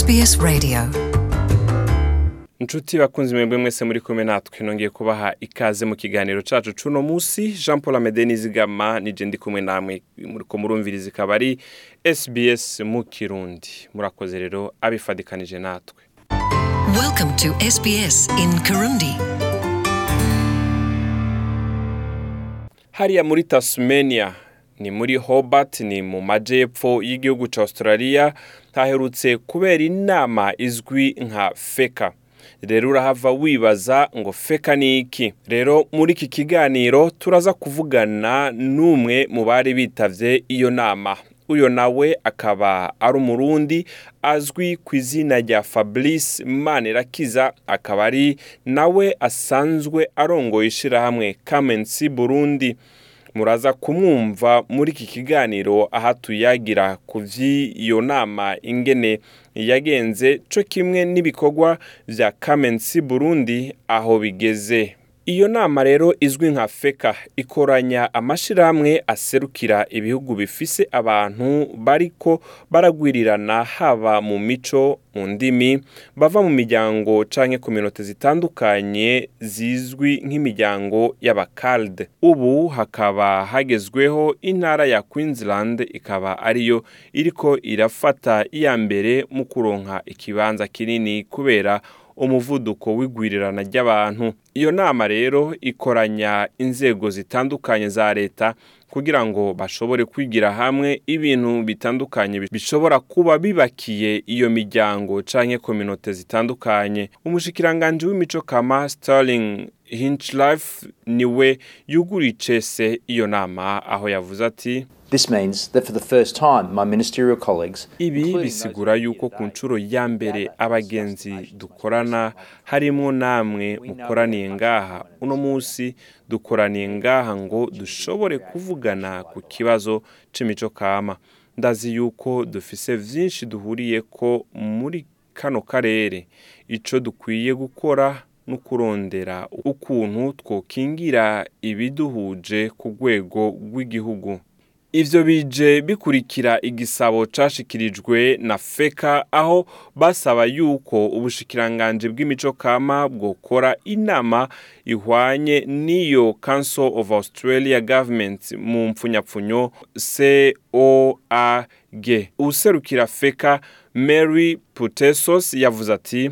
SBS Radio. Inshuti bakunzi mwebwe mwese muri kumwe natwe. Nongeye kubaha ikaze mu kiganiro cacu cuno musi jean paul amede nizigama nije ndi kumwe namwe muriko murumviriza ikaba ari sbs mu kirundi. Murakoze rero abifadikanije natwe. Welcome to SBS in Kirundi. Hariya muri tasmania ni muri hobart ni mu majepfo y'igihugu ca australia haherutse kubera inama izwi nka feka. Rero urahava wibaza ngo feka ni iki? Rero muri iki kiganiro turaza kuvugana n'umwe mu bari bitavye iyo nama. Uyo nawe akaba ari umurundi azwi ku izina rya fabrice manirakiza. Akaba ari nawe asanzwe arongoye ishirahamwe kamensi burundi. Muraza kumwumva muri iki kiganiro aha tuyagira ku vy'iyo nama ingene yagenze co kimwe n'ibikorwa vya kamensi burundi aho bigeze. Iyo nama rero izwi nka feka ikoranya amashirahamwe aserukira ibihugu bifise abantu bariko baragwirirana haba mu mico mu ndimi bava mu miryango canke ku minote zitandukanye zizwi nk'imiryango y'abakalde ubu hakaba hagezweho intara ya queensland ikaba ariyo iriko irafata iya mbere mu kuronka ikibanza kinini kubera umuvuduko w'igwirirana ry'abantu. Iyo nama rero ikoranya inzego zitandukanye za leta kugira ngo bashobore kwigira hamwe ibintu bitandukanye bishobora kuba bibakiye iyo miryango canke kominote zitandukanye. Umushikiranganje w'imico kama Sterling Hinchlife ni we yuguriye icese iyo nama aho yavuze ati ibi bisigura yuko ku nshuro ya mbere abagenzi dukorana harimwo namwe mukoraniye ngaha. uno munsi dukoraniye ngaha ngo dushobore kuvugana ku kibazo c'imico kama. Ndazi yuko dufise vyinshi duhuriyeko muri kano karere. Ico dukwiye gukora no kurondera ukuntu twokingira ibiduhuje ku rwego rw'igihugu. Ivyo bije bikurikira igisabo cashikirijwe na feka aho basaba yuko ubushikiranganje bw'imico kama bwokora inama ihwanye n'iyo council of australia government mu mpfunyapfunyo coag userukira feka mary putesos yavuze ati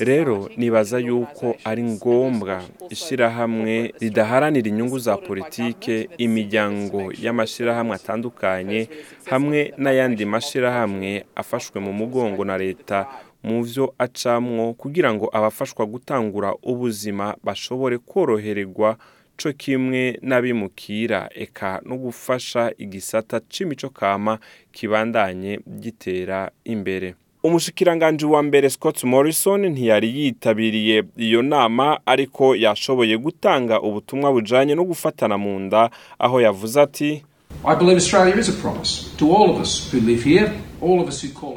rero nibaza yuko ari ngombwa corporate ridaharanira inyungu za politike imiryango society atandukanye hamwe n'ayandi mashirahamwe afashwe mu mugongo na leta mu vyo acamwo kugira ngo abafashwa gutangura ubuzima bashobore korohererwa co kimwe n'abimukira. Eka no gufasha igisata c'imico kama kibandanye gitera imbere. Umushikiranganje wa mbere Scott Morrison ntiyari yitabiriye iyo nama ariko yashoboye gutanga ubutumwa bujanye no gufatana mu nda aho yavuze ati I believe Australia is a promise to all of us who live here,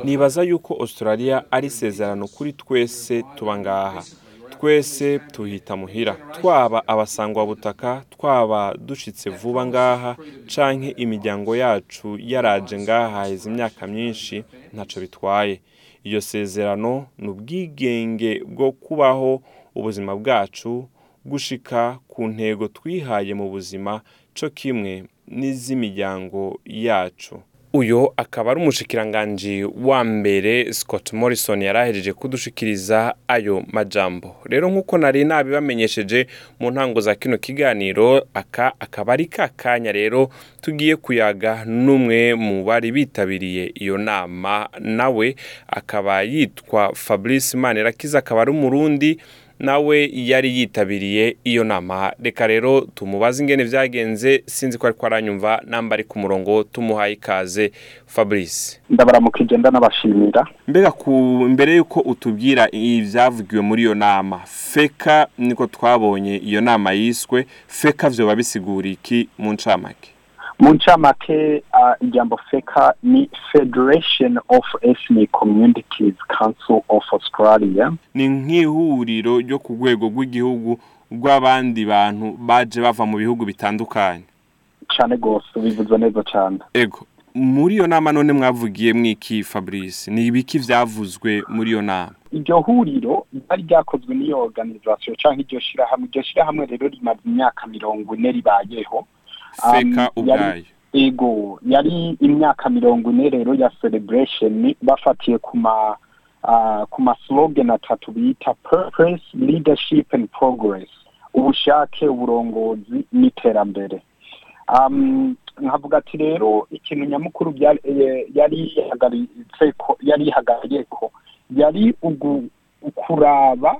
nibaza yuko australia ari isezerano kuri twese tuba ngaha. Twese tuhita muhira. Twaba abasangwa butaka twaba dushitse vuba ngaha canke imiryango yacu yaraje ngaha haheze imyaka myinshi ntaco bitwaye. Iyo sezerano ni ubwigenge bwo kubaho ubuzima bwacu gushika ku ntego twihaye mu buzima co kimwe n'iz'imiryango yacu. Uyo akaba ari umushikiranganji wa mbere Scott Morrison yarahereje kudushikiriza ayo majambo. Rero nk'uko nari nabibamenyesheje mu ntango za kino kiganiro aka akaba ari ka kanya rero tugiye kuyaga n'umwe mu bari bitabiriye iyo nama nawe akaba yitwa Fabrice Manirakiza akaba ari umurundi nawe yari yitabiriye iyo nama. Reka rero tumubaze ingene vyagenze sinzi ko ariko aranyumva namba ari ku murongo tumuhaye ikaze. Fabrice. Ndabaramukije ndanabashimira mbega ku mbere yuko utubwira ivyavugiwe muri iyo nama feka niko twabonye iyo nama yiswe feka vyoba bisigura iki mu ncamake? Mu ncamake uh, ijambo feka ni federation of ethnic communities council of australia. Ni nk'ihuriro ryo ku rwego rw'igihugu rw'abandi bantu baje bava mu bihugu bitandukanye. Cane gose bivuze neza cane ego muri iyo nama none mwavugiye mwiki Fabrice? Ni ibiki vyavuzwe muri iyo nama? Iryo huriro ryari ryakozwe n'iyo organisation canke iryo shirahamwe iryo shirahamwe rero rimaze imyaka mirongo ine ribayeho. Um, feka yari- ubwayo ego yari imyaka mirongo ine rero ya celebration bafatiye ku ma uh, ku ma slogan atatu bita purpose leadership and progress ubushake uburongozi n'iterambere. Um, nkavuga ati rero ikintu nyamukuru eh, yari yahagaritse ko yari ukuraba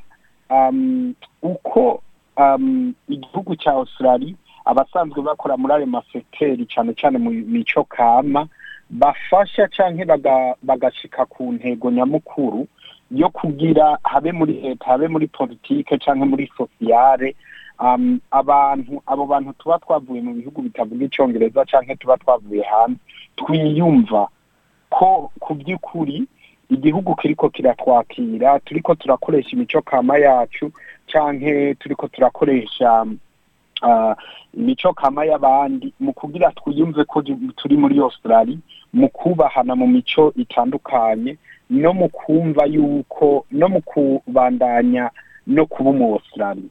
um, uko um, igihugu cya Australia abasanzwe bakora muri ayo masekiteri cyane cyane mu mico kama bafasha canke baga- bagashika ku ntego nyamukuru yo kugira habe muri leta habe muri politike canke muri sosiyale um, abantu abo bantu tuba twavuye mu bihugu bitavuga icongereza canke tuba twavuye hanze twiyumva ko ku by'ukuri igihugu kiriko kiratwakira turiko turakoresha imico kama yacu canke turiko turakoresha imico kama y'abandi mu kugira twiyumve ko turi muri Australia mu kubahana mu mico itandukanye no mu kumva yuko no mu kubandanya no kuba umu Australia.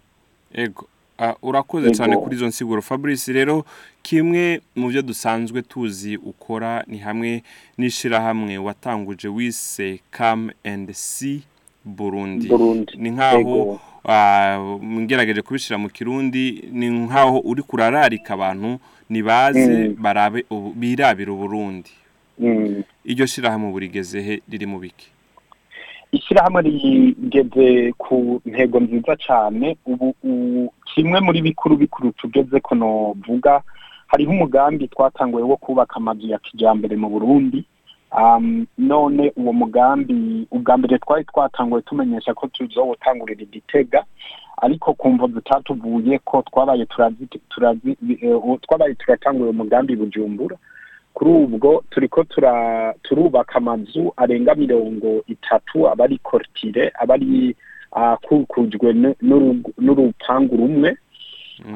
Ego. Ah, urakoze cyane kuri izo nsiguro. Fabrice rero kimwe mu byo dusanzwe tuzi ukora ni hamwe n'ishirahamwe watanguje wise Come and See Burundi. Ni nkaho ah, ngerageje kubishira mu kirundi ni nkaho uri kurararika abantu nibaze Mm. birabira uburundi mm. iryo shirahamwe burigeze he riri mu biki ishyirahamwe rigeze ku ntego nziza cyane ubu kimwe muri bikuru bikuru tugeze ko novuga hariho umugambi twatanguye wo kubaka amazu ya kijyambere mu burundi none uwo mugambi ubwa mbere twari twatanguye tumenyesha ko tuzowutangurira igitega ariko ku mvo zitatuvuye ko twabaye eh, twabaye turatangura umugambi bujumbura. Kuri ubwo turiko tura turubaka amazu arenga mirongo itatu aba ari kortire aba ari akukujwe n'urugu- n'urupangu rumwe.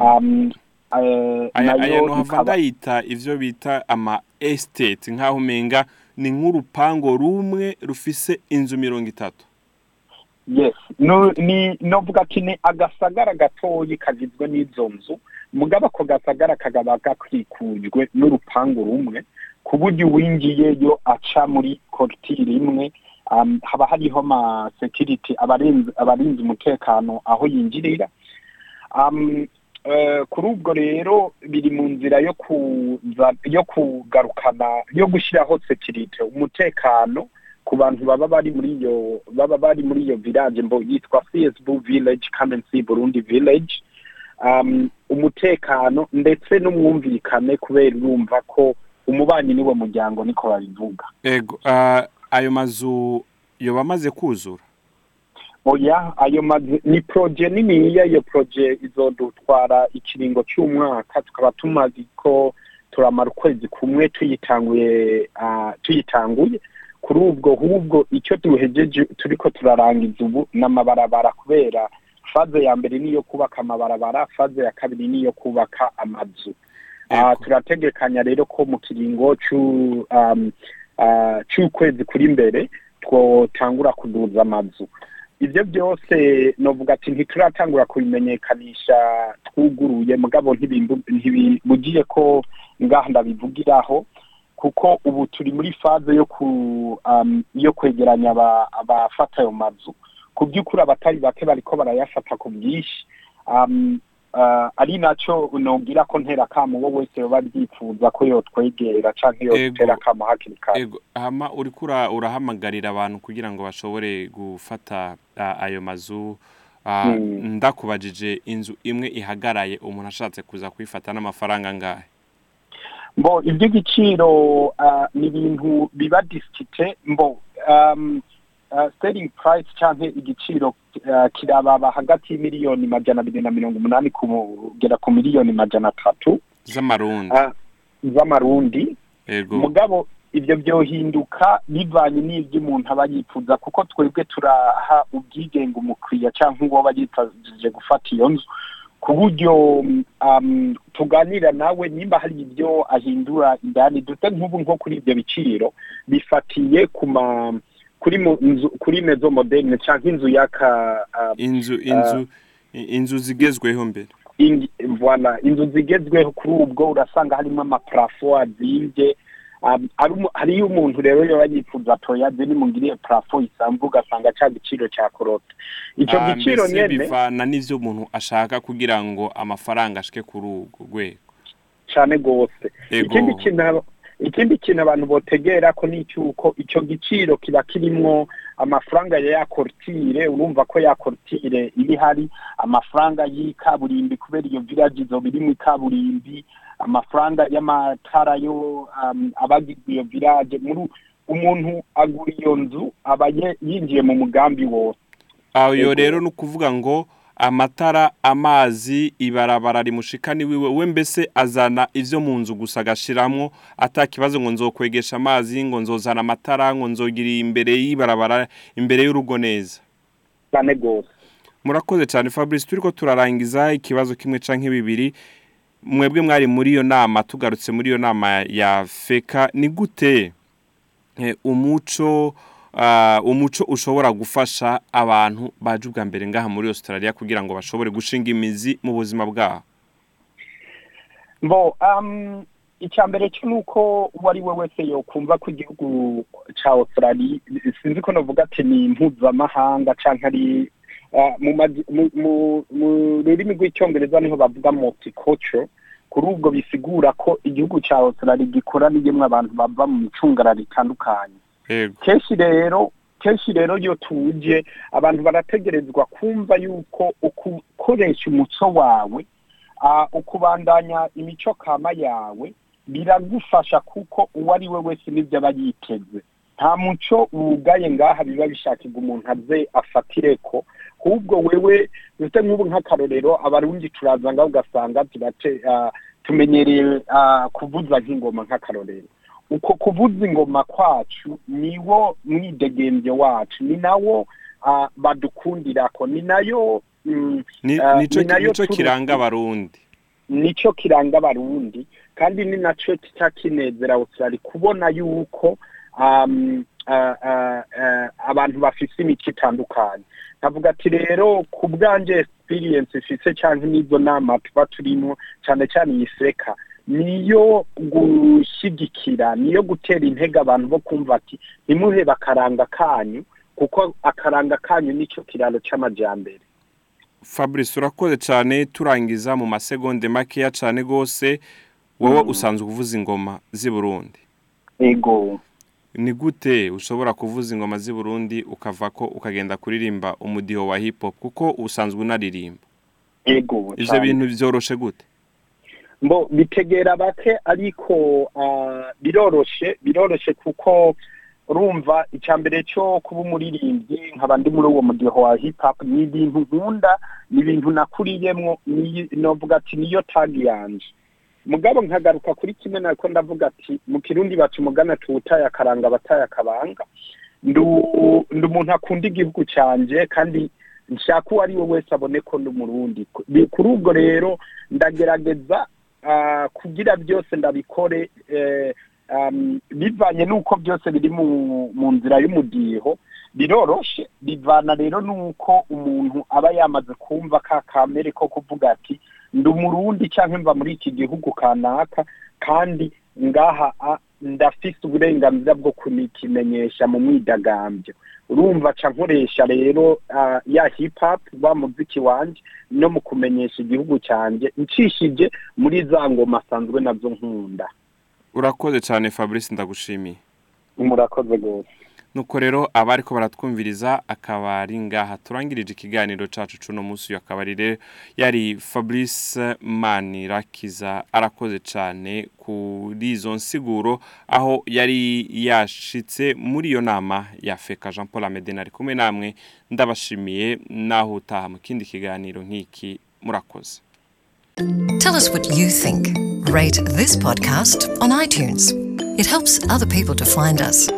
Um, eh, aya ikaba- ndayita ivyo bita ama estate nkaho umenga ni nk'urupango rumwe rufise inzu mirongo itatu. Novuga ati ni agasagara gatoyi kagizwe n'izo nzu. Mugabo ako gasagara kagaba gakikujwe n'urupangu rumwe ku buryo uwinjiyeyo aca muri kortire imwe um, haba hariho ma security abarinzi abarinzi umutekano aho yinjirira. Um, kuri ubwo rero biri mu nzira yo kugarukana yo gushyiraho security umutekano ku bantu baba bari muri iyo baba bari muri iyo village mbo yitwa CSB village Kamensi Burundi village. Um, umutekano ndetse n'umwumvikane kubera urumva ko umubanyi ni we muryango niko babivuga. Ah, ayo mazu yoba amaze kuzura? Oya ayo mazu ni proje niniya iyo proje izodutwara ikiringo cy'umwaka. Tukaba tumaze ko turamara ukwezi kumwe tuyitanguye tuyitanguye. Kuri ubwo hubwo icyo duhejeje turiko turarangiza ubu n'amabarabara kubera faze ya mbere niyo kubaka amabarabara faze ya kabiri niyo kubaka amazu. Turategekanya rero ko mu kiringo c'ukwezi kuri mbere twotangura kuduza amazu. Ibyo byose novuga ati ntituratangura kubimenyekanisha twuguruye. Mugabo ntibibugiye ko ngaha ndabivugiraho kuko ubu turi muri faze yo ku um, yo kwegeranya aba- abafata ayo mazu. Ku by'ukuri abatari bake bariko barayafata ku bwinshi. Um, ari naco nogira ko ntera kamo wo wese yoba abyifuza ko yotwegera Ego. yotera kamo hakiri kare. Ego. Hama uriko ura- urahamagarira abantu kugira ngo bashobore gufata ah, ayo mazu. Ah, Mm. ndakubajije inzu imwe ihagaraye umuntu ashatse kuza kuyifata n'amafaranga angahe? Mbo iby'igiciro ni ibintu biba disikite mbo. Selling price canke igiciro uh, kirababa hagati y'imiliyoni majana abiri na mirongo umunani kugera ku miliyoni majana atatu. Z'amarundi. Uh, z'amarundi. Mugabo ibyo byohinduka bivanye n'ibyo umuntu aba yifuza kuko twebwe turaha ubwigenge umukiriya cyangwa uwo aba yifashije gufata iyo nzu ku buryo um, tuganira nawe nimba hari ibyo ahindura indani dute nk'ubu nko kuri ibyo biciro bifatiye ku ma kuri mu nzu kuri mezo moderne cyangwa inzu y'aka uh, inzu inzu inzu zigezweho mbere. voilà inzu zigezweho kuri ubwo urasanga harimo amaparafo azimbye um, hariyo umuntu rero yoba yifuza toya ziri mungiriye parafo isanzwe ugasanga ca giciro ca korota. Ico Ah, giciro nyene bivana n'ivyo umuntu ashaka kugira ngo amafaranga ashike kuri urwo rwego. gose Ego. ikindi kintu ikindi kintu abantu botegera ko ni cyuko icyo giciro kiba kirimwo amafaranga ya ya korutire urumva ko ya korutire iri hari amafaranga y'ikaburimbi kubera iyo village izoba irimo ikaburimbi amafaranga y'amatara yo um, abagize iyo village muri umuntu agura iyo nzu aba ye- yinjiye mu mugambi wose. Aho rero ni ukuvuga ngo amatara amazi ibarabara rimushikani wiwe we mbese azana ivyo mu nzu gusa agashiramwo ata kibazo ngo nzokwegesha amazi ngo nzozana amatara ngo nzogira imbere y'ibarabara imbere y'urugo neza. Cyane gose murakoze cyane fabrice turiko turarangiza ikibazo kimwe canke bibiri. Mwebwe mwari muri iyo nama tugarutse muri iyo nama ya feka. Ni gute eh, umuco umuco ushobora gufasha abantu baje ubwa mbere ngaha muri australia kugira ngo bashobore gushinga imizi mu buzima bwabo. Bo, um, icya mbere cyo ni uko uwo ari we wese yokumva ko igihugu cya Australia sinzi ko navuga ati ni mpuzamahanga cyangwa ari uh, mu, rurimi rw'icyongereza ni ho bavuga multicultural kuri ubwo bisigura ko igihugu cya Australia gikoraniyemo abantu bava mu micungararo itandukanye. yego kenshi rero kenshi rero iyo tuje abantu barategerezwa kumva yuko ukoresha umuco wawe ukubandanya imico kama yawe biragufasha kuko uwo ari we wese n'ibyo aba yiteze. Nta muco wugaye ngaha biba bishakirwa umuntu aze afatire ko ahubwo wewe dufite nk'ubu nk'akarorero abarundi turaza ngaho ugasanga tumenyereye kuvuza nk'ingoma nk'akarorero. Uko kuvuza ingoma kwacu niwo mwidegembye wacu. Ni nawo badukundirako. Ni na yo mm, Ni- nico kiranga abarundi nico kiranga abarundi kandi ni naco kica kinezera Australia kubona yuko abantu bafise imico itandukanye. Navuga ati rero ku bwanje experience ifise canke n'izo nama tuba turimo cane cane iyi seka niyo gushigikira niyo gutera intege abantu bo kumva ati ntimuhebe akaranga kanyu? Kuko akaranga kanyu nico kiraro c'amajambere fabrice urakoze cyane turangiza mu masegonde makeya cyane rwose. Wowe usanzwe uvuza ingoma z'i burundi. Ego ni gute ushobora kuvuza ingoma z'i burundi ukava ko ukagenda kuririmba umudiho wa hip hop kuko usanzwe unaririmba? Ego ivyo cane. bintu vyoroshe gute? Mbo bitegera bake ariko biroroshe biroroshe kuko urumva icya mbere cyo kuba umuririmbyi nkaba ndi muri uwo mudiho wa hip hop ni ibintu nkunda ni ibintu nakuriyemwo ni- novuga ati niyo tagi yanje. Mugabo nkagaruka kuri kimwe nako ndavuga ati mu kirundi baca umugana tuwutaye akaranga abataye akabanga. Ndi umuntu akunda igihugu cyanjye kandi nshaka uwo ari we wese abone ko ndi umurundi kuri ubwo rero ndagerageza kugira byose ndabikore eh, um, bivanye n'uko byose biri mu, nzira y'umudiho biroroshe. Bivana rero n'uko umuntu aba yamaze kumva ka kamere ko kuvuga ati ndi umurundi cyangwa mva muri iki gihugu kanaka kandi ngaha a- ndafise uburenganzira bwo kukimenyesha mu mwidagambyo urumva ca nkoresha rero ya hip hop wa muziki wanje no mu kumenyesha igihugu cyanjye ncishije muri za ngoma asanzwe na zo nkunda. Urakoze cyane fabrice ndagushimiye. Murakoze rwose. Nuko rero abariko baratwumviriza akaba ari ngaha turangirije ikiganiro cacu cuno munsi akaba ari rero yari Fabrice Manirakiza arakoze cane kuri izo nsiguro aho yari yashitse muri iyo nama ya Feka Jean Paul Amedena ari kumwe namwe ndabashimiye naho utaha mu kindi kiganiro nk'iki murakoze Tell us what you think. Rate this podcast on iTunes. It helps other people to find us.